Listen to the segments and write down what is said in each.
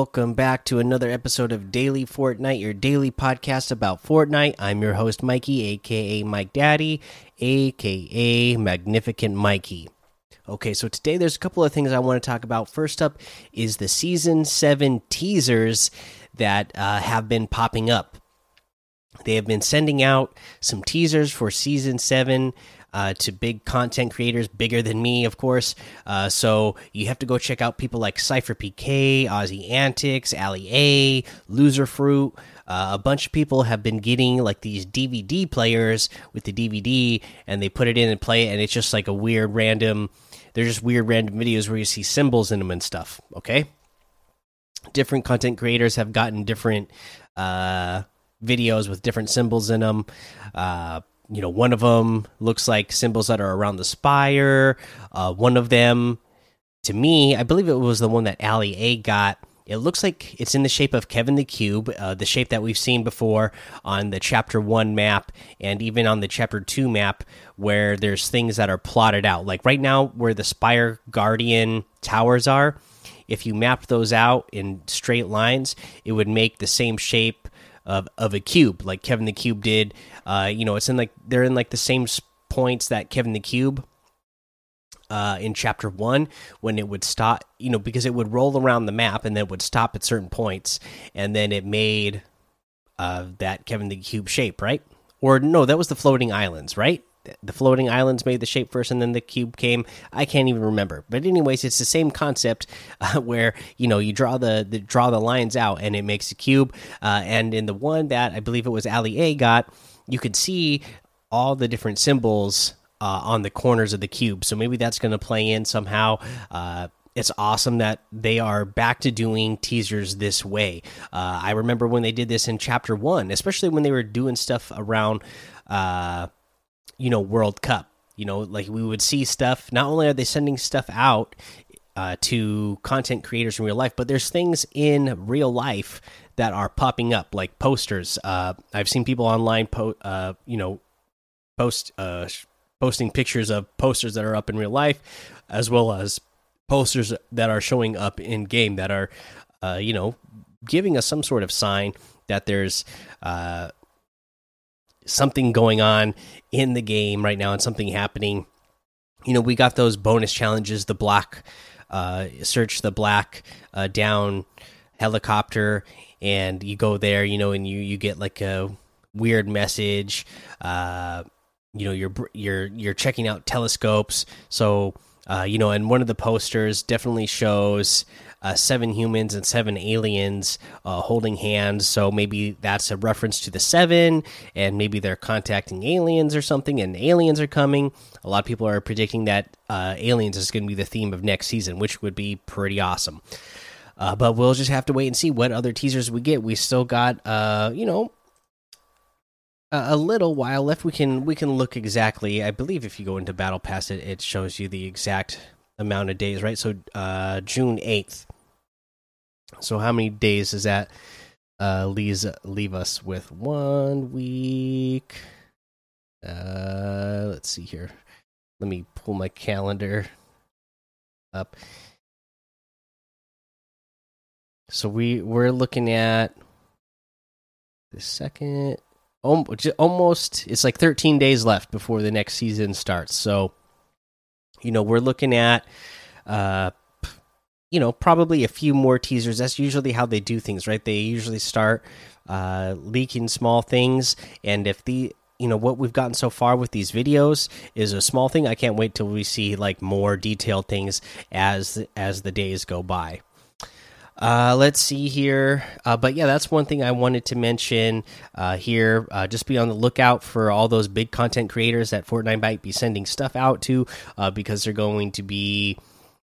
Welcome back to another episode of Daily Fortnite, your daily podcast about Fortnite. I'm your host, Mikey, aka Mike Daddy, aka Magnificent Mikey. Okay, so today there's a couple of things I want to talk about. First up is the Season 7 teasers that uh, have been popping up. They have been sending out some teasers for Season 7 uh, to big content creators, bigger than me, of course. Uh, so you have to go check out people like SypherPK, Aussie Antics, Ali A, Loser Fruit. Uh, a bunch of people have been getting like these DVD players with the DVD, and they put it in and play it, and it's just like a weird random. They're just weird random videos where you see symbols in them and stuff. Okay, different content creators have gotten different uh, videos with different symbols in them. Uh, you know, one of them looks like symbols that are around the spire. Uh, one of them, to me, I believe it was the one that Ali A got. It looks like it's in the shape of Kevin the Cube, uh, the shape that we've seen before on the Chapter 1 map and even on the Chapter 2 map, where there's things that are plotted out. Like right now, where the Spire Guardian towers are, if you mapped those out in straight lines, it would make the same shape of of a cube, like Kevin the Cube did. Uh, you know, it's in like they're in like the same points that Kevin the Cube uh, in chapter one when it would stop, you know, because it would roll around the map and then would stop at certain points, and then it made uh, that Kevin the Cube shape, right? Or no, that was the floating islands, right? The floating islands made the shape first, and then the cube came. I can't even remember, but anyways, it's the same concept uh, where you know you draw the, the, draw the lines out, and it makes a cube. Uh, and in the one that I believe it was Ali A got, you could see all the different symbols uh, on the corners of the cube. So maybe that's going to play in somehow. Uh, it's awesome that they are back to doing teasers this way. Uh, I remember when they did this in chapter one, especially when they were doing stuff around, uh, you know, World Cup. You know, like we would see stuff. Not only are they sending stuff out uh, to content creators in real life, but there's things in real life that are popping up, like posters. Uh, I've seen people online, po uh, you know, post uh, posting pictures of posters that are up in real life, as well as posters that are showing up in game that are, uh, you know, giving us some sort of sign that there's uh, something going on in the game right now and something happening. You know, we got those bonus challenges, the black, uh, search the black uh, down helicopter, and you go there, you know, and you you get like a weird message. Uh, you know, you're you're you're checking out telescopes, so uh, you know, and one of the posters definitely shows uh, seven humans and seven aliens uh, holding hands. So maybe that's a reference to the seven, and maybe they're contacting aliens or something, and aliens are coming. A lot of people are predicting that uh, aliens is going to be the theme of next season, which would be pretty awesome. Uh, but we'll just have to wait and see what other teasers we get. We still got, uh, you know, a little while left. We can we can look exactly. I believe if you go into Battle Pass, it, it shows you the exact amount of days, right? So uh, June eighth. So how many days does that uh, leave us with? One week. Uh, let's see here. Let me pull my calendar up. So we we're looking at the second almost it's like 13 days left before the next season starts so you know we're looking at uh you know probably a few more teasers. That's usually how they do things right? They usually start uh leaking small things. And if the you know what we've gotten so far with these videos is a small thing. I can't wait till we see like more detailed things as as the days go by uh, let's see here. Uh, but yeah, that's one thing I wanted to mention uh, here. Uh, just be on the lookout for all those big content creators that Fortnite might be sending stuff out to uh, because they're going to be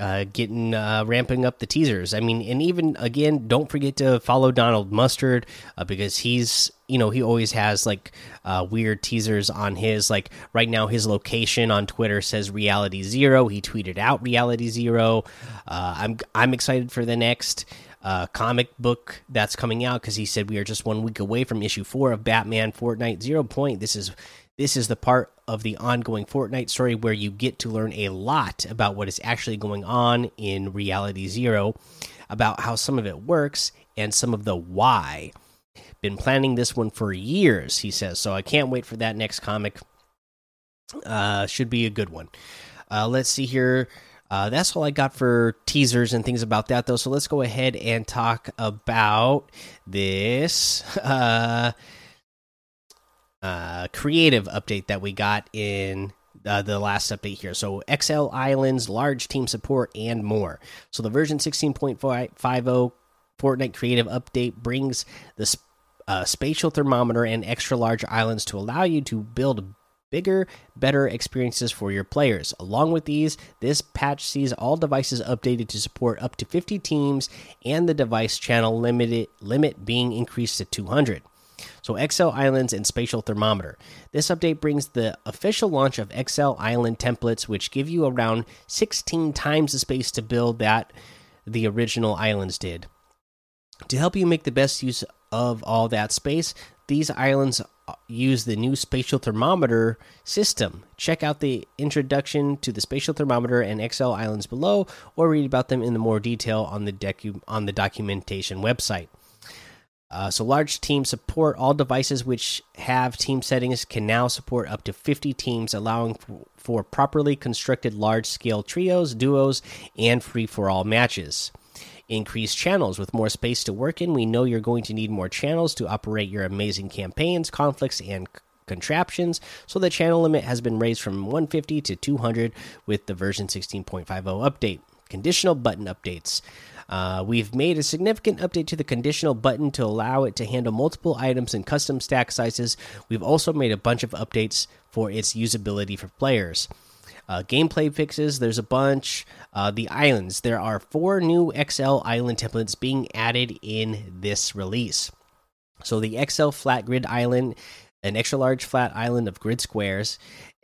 uh, getting uh, ramping up the teasers. I mean, and even again, don't forget to follow Donald Mustard uh, because he's you know he always has like uh, weird teasers on his like right now his location on Twitter says Reality Zero. He tweeted out Reality Zero. Uh, I'm I'm excited for the next. Uh, comic book that's coming out because he said we are just one week away from issue four of Batman Fortnite Zero Point. This is This is the part of the ongoing Fortnite story where you get to learn a lot about what is actually going on in Reality Zero, about how some of it works, and some of the why. Been planning this one for years, he says, so I can't wait for that next comic. Uh, should be a good one. Uh, let's see here. Uh, that's all I got for teasers and things about that, though. So let's go ahead and talk about this uh, uh, creative update that we got in uh, the last update here. So XL Islands, large team support, and more. So the version 16.50 Fortnite creative update brings the uh, spatial thermometer and extra large islands to allow you to build bigger, better experiences for your players. Along with these, this patch sees all devices updated to support up to 50 teams and the device channel limited limit being increased to 200. So XL Islands and Spatial Thermometer. This update brings the official launch of XL Island templates which give you around 16 times the space to build that the original islands did. To help you make the best use of all that space, these islands uh, use the new spatial thermometer system. Check out the introduction to the spatial thermometer and XL islands below, or read about them in the more detail on the on the documentation website. Uh, so large team support all devices which have team settings can now support up to 50 teams, allowing for properly constructed large scale trios, duos, and free for all matches increase channels with more space to work in. We know you're going to need more channels to operate your amazing campaigns, conflicts, and contraptions. So the channel limit has been raised from 150 to 200 with the version 16.50 update. Conditional button updates. Uh, we've made a significant update to the conditional button to allow it to handle multiple items and custom stack sizes. We've also made a bunch of updates for its usability for players. Uh, gameplay fixes, there's a bunch. Uh, the islands, there are four new XL island templates being added in this release. So the XL flat grid island, an extra large flat island of grid squares,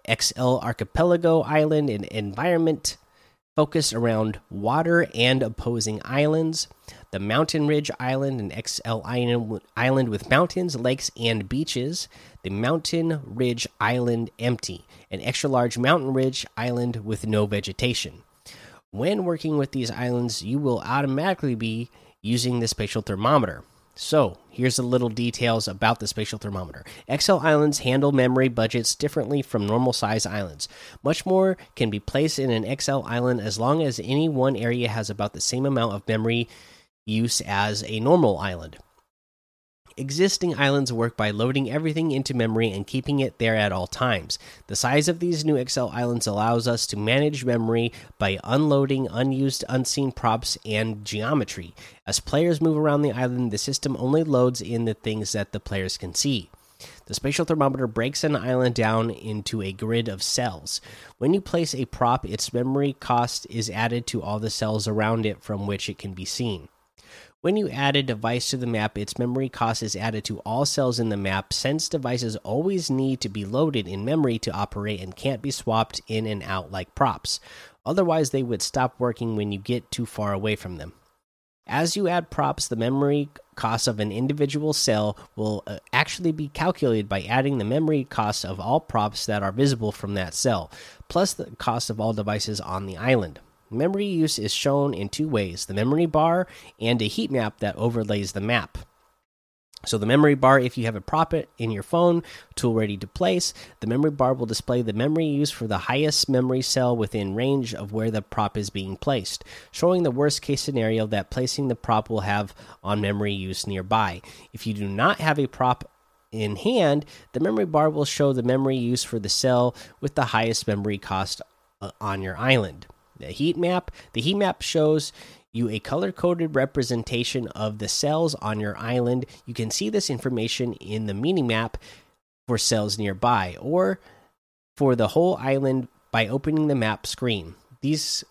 XL archipelago island, an environment focused around water and opposing islands. The Mountain Ridge Island, an XL island with mountains, lakes, and beaches. The Mountain Ridge Island Empty, an extra large mountain ridge island with no vegetation. When working with these islands, you will automatically be using the spatial thermometer. So, here's a little details about the spatial thermometer. XL islands handle memory budgets differently from normal size islands. Much more can be placed in an XL island as long as any one area has about the same amount of memory use as a normal island. Existing islands work by loading everything into memory and keeping it there at all times. The size of these new XL islands allows us to manage memory by unloading unused, unseen props and geometry. As players move around the island, the system only loads in the things that the players can see. The spatial thermometer breaks an island down into a grid of cells. When you place a prop, its memory cost is added to all the cells around it from which it can be seen. When you add a device to the map, its memory cost is added to all cells in the map since devices always need to be loaded in memory to operate and can't be swapped in and out like props. Otherwise, they would stop working when you get too far away from them. As you add props, the memory cost of an individual cell will uh, actually be calculated by adding the memory cost of all props that are visible from that cell, plus the cost of all devices on the island. Memory use is shown in two ways the memory bar and a heat map that overlays the map. So, the memory bar, if you have a prop in your phone, tool ready to place, the memory bar will display the memory use for the highest memory cell within range of where the prop is being placed, showing the worst case scenario that placing the prop will have on memory use nearby. If you do not have a prop in hand, the memory bar will show the memory use for the cell with the highest memory cost uh, on your island the heat map. The heat map shows you a color coded representation of the cells on your island. You can see this information in the mini map for cells nearby or for the whole island by opening the map screen. These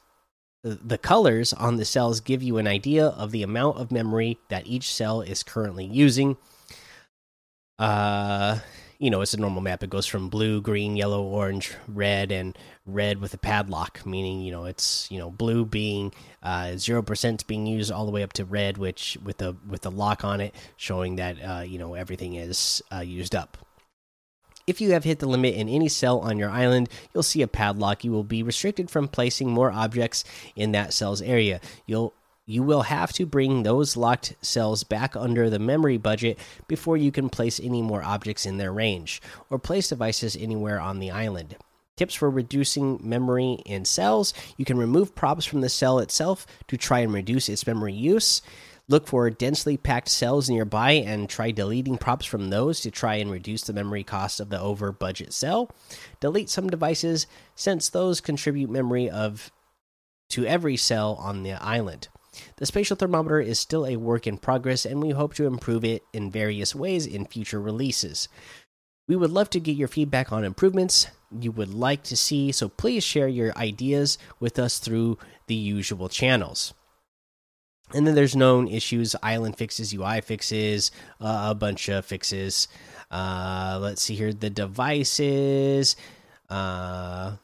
the colors on the cells give you an idea of the amount of memory that each cell is currently using. Uh you know, it's a normal map. It goes from blue, green, yellow, orange, red, and red with a padlock, meaning you know it's you know blue being uh, zero percent being used all the way up to red, which with a with a lock on it, showing that uh, you know everything is uh, used up. If you have hit the limit in any cell on your island, you'll see a padlock. You will be restricted from placing more objects in that cell's area. You'll you will have to bring those locked cells back under the memory budget before you can place any more objects in their range or place devices anywhere on the island. Tips for reducing memory in cells you can remove props from the cell itself to try and reduce its memory use. Look for densely packed cells nearby and try deleting props from those to try and reduce the memory cost of the over budget cell. Delete some devices since those contribute memory of to every cell on the island. The spatial thermometer is still a work in progress, and we hope to improve it in various ways in future releases. We would love to get your feedback on improvements you would like to see, so please share your ideas with us through the usual channels. And then there's known issues, island fixes, UI fixes, uh, a bunch of fixes. Uh, let's see here, the devices. Uh,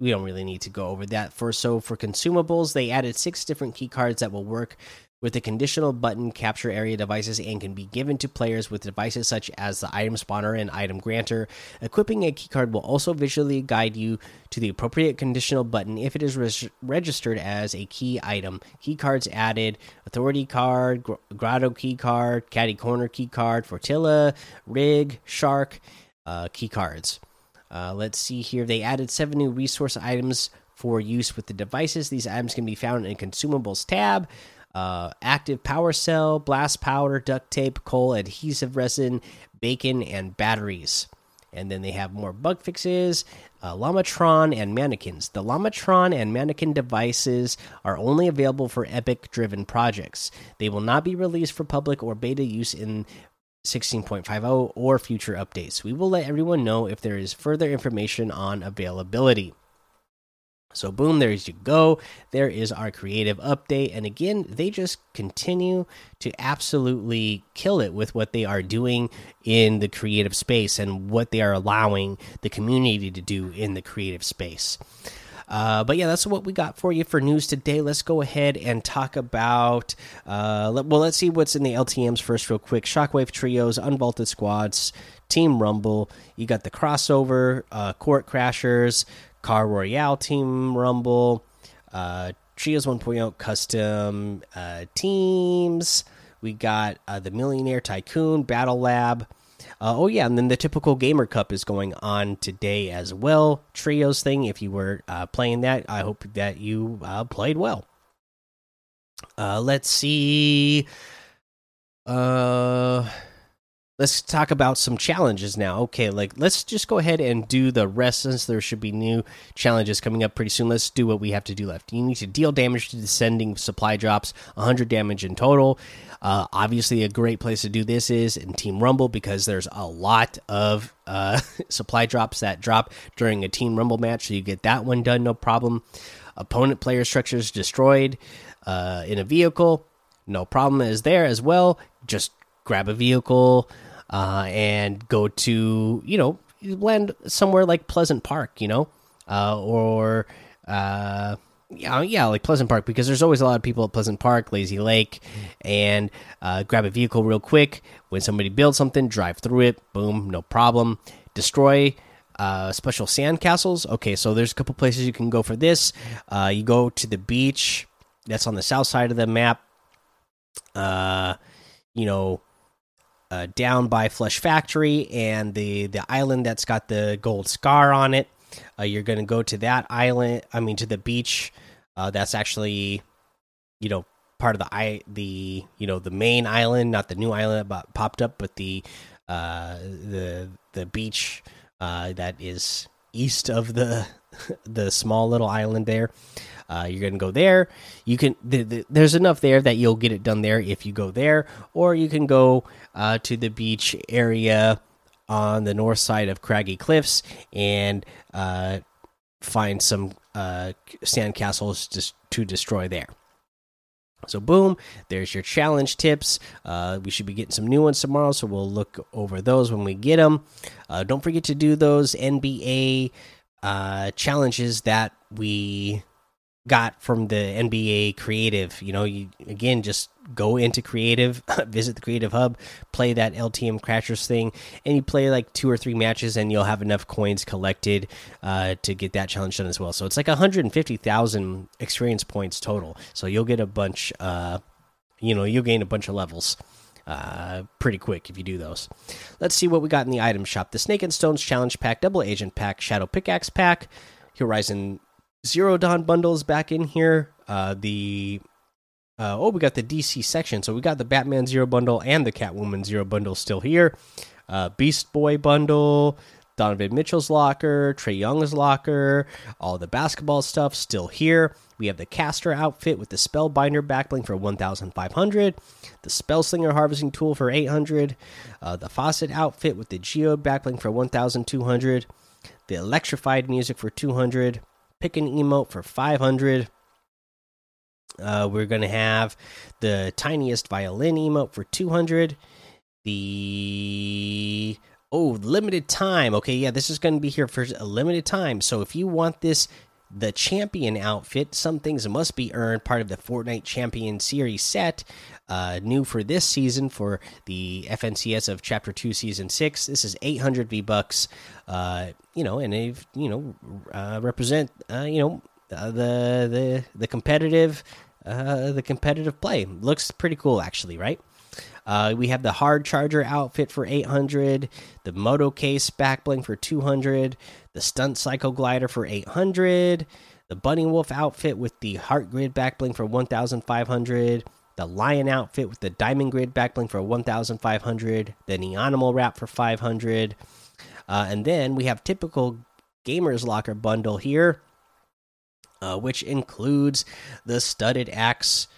we don't really need to go over that for so for consumables they added six different key cards that will work with the conditional button capture area devices and can be given to players with devices such as the item spawner and item granter. Equipping a keycard will also visually guide you to the appropriate conditional button if it is registered as a key item. Keycards added authority card, gr grotto key card, Catty Corner key card, fortilla, rig, shark uh, key cards. Uh, let's see here. They added seven new resource items for use with the devices. These items can be found in consumables tab. Uh, active power cell, blast powder, duct tape, coal, adhesive resin, bacon, and batteries. And then they have more bug fixes, uh, and mannequins. The Llamatron and mannequin devices are only available for Epic driven projects. They will not be released for public or beta use in 16.50 or future updates. We will let everyone know if there is further information on availability. So, boom, there you go. There is our creative update. And again, they just continue to absolutely kill it with what they are doing in the creative space and what they are allowing the community to do in the creative space. Uh, but yeah, that's what we got for you for news today. Let's go ahead and talk about. Uh, let, well, let's see what's in the LTM's first, real quick. Shockwave trios, unvaulted squads, Team Rumble. You got the crossover, uh, Court Crashers, Car Royale Team Rumble, uh, Trios 1.0 custom uh, teams. We got the Millionaire Tycoon Battle Lab. Uh, oh yeah, and then the typical gamer cup is going on today as well. Trios thing. If you were uh, playing that, I hope that you uh, played well. Uh, let's see. Uh, let's talk about some challenges now. Okay, like let's just go ahead and do the rest since there should be new challenges coming up pretty soon. Let's do what we have to do left. You need to deal damage to descending supply drops, 100 damage in total. Uh, obviously, a great place to do this is in Team Rumble because there's a lot of uh, supply drops that drop during a Team Rumble match, so you get that one done no problem. Opponent player structures destroyed uh, in a vehicle, no problem is there as well. Just grab a vehicle uh, and go to you know land somewhere like Pleasant Park, you know, uh, or uh, yeah, yeah, like Pleasant Park because there's always a lot of people at Pleasant Park, Lazy Lake, and uh, grab a vehicle real quick. When somebody builds something, drive through it. Boom, no problem. Destroy uh, special sand castles. Okay, so there's a couple places you can go for this. Uh, you go to the beach that's on the south side of the map. Uh, you know, uh, down by Flesh Factory and the the island that's got the gold scar on it. Uh, you're going to go to that island. I mean, to the beach. Uh, that's actually, you know, part of the i the you know the main island, not the new island that popped up, but the uh, the the beach uh, that is east of the the small little island there. Uh, you're to go there. You can the, the, there's enough there that you'll get it done there if you go there, or you can go uh, to the beach area on the north side of Craggy Cliffs and uh, find some uh, sand castles just to destroy there. So boom, there's your challenge tips. Uh, we should be getting some new ones tomorrow, so we'll look over those when we get them. Uh, don't forget to do those NBA uh, challenges that we got from the NBA creative. You know, you again just go into creative, visit the creative hub, play that LTM Crashers thing, and you play like two or three matches, and you'll have enough coins collected uh, to get that challenge done as well. So it's like 150,000 experience points total. So you'll get a bunch. Uh, you know, you'll gain a bunch of levels. Uh, pretty quick if you do those. Let's see what we got in the item shop. The Snake and Stones Challenge Pack, Double Agent Pack, Shadow Pickaxe Pack, Horizon Zero Dawn bundles back in here. Uh, the uh, oh, we got the DC section. So we got the Batman Zero bundle and the Catwoman Zero bundle still here. Uh, Beast Boy bundle, Donovan Mitchell's locker, Trae Young's locker, all the basketball stuff still here. We have the caster outfit with the spellbinder backbling for 1500, the spellslinger harvesting tool for 800, uh, the Facet outfit with the geode backbling for 1200, the electrified music for 200, pick an emote for 500 uh, we're going to have the tiniest violin emote for 200. The oh, limited time. Okay, yeah, this is going to be here for a limited time. So if you want this the champion outfit, some things must be earned part of the Fortnite Champion Series set. Uh, new for this season for the FNCS of Chapter Two, Season Six. This is 800 V bucks. Uh, you know, and they've, you know uh, represent uh, you know uh, the the the competitive uh, the competitive play. Looks pretty cool, actually, right? Uh, we have the hard charger outfit for 800, the moto case back bling for 200, the stunt cycle glider for 800, the bunny wolf outfit with the heart grid back bling for 1500, the lion outfit with the diamond grid back bling for 1500, the neonimal wrap for 500, uh, and then we have typical gamers locker bundle here uh, which includes the studded axe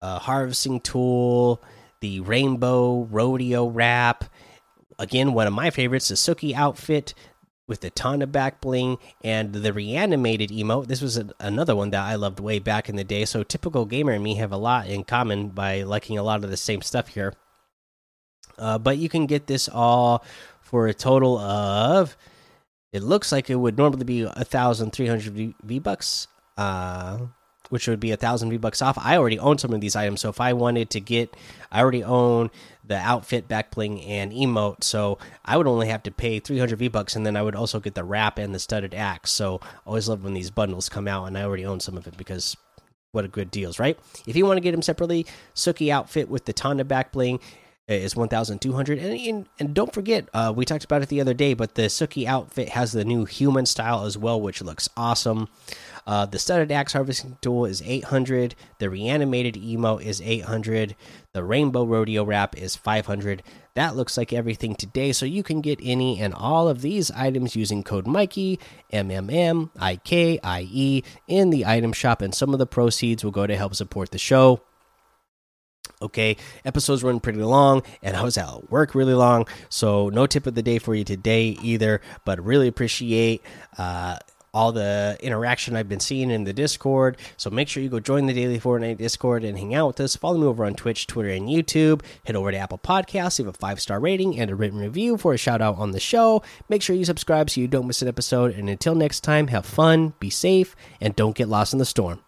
uh, harvesting tool, the rainbow rodeo wrap. Again, one of my favorites, the Tsuki outfit with the Tana back bling and the reanimated emote. This was a, another one that I loved way back in the day. So, typical gamer and me have a lot in common by liking a lot of the same stuff here. Uh, but you can get this all for a total of. It looks like it would normally be a thousand three hundred V bucks uh, which would be a thousand V bucks off. I already own some of these items, so if I wanted to get, I already own the outfit, backbling, and emote, so I would only have to pay 300 V bucks, and then I would also get the wrap and the studded axe. So always love when these bundles come out, and I already own some of it because what a good deals, right? If you want to get them separately, Tsuki outfit with the Tana backbling is 1200 and, and, and don't forget uh, we talked about it the other day but the Tsuki outfit has the new human style as well which looks awesome uh, the studded axe harvesting tool is 800. The reanimated emo is 800. The rainbow rodeo wrap is 500. That looks like everything today. So you can get any and all of these items using code Mikey M M M I K I E in the item shop, and some of the proceeds will go to help support the show. Okay, episodes run pretty long, and I was at work really long, so no tip of the day for you today either. But really appreciate. Uh, all the interaction I've been seeing in the Discord. So make sure you go join the Daily Fortnite Discord and hang out with us. Follow me over on Twitch, Twitter, and YouTube. Head over to Apple Podcasts, leave a five star rating and a written review for a shout out on the show. Make sure you subscribe so you don't miss an episode. And until next time, have fun, be safe, and don't get lost in the storm.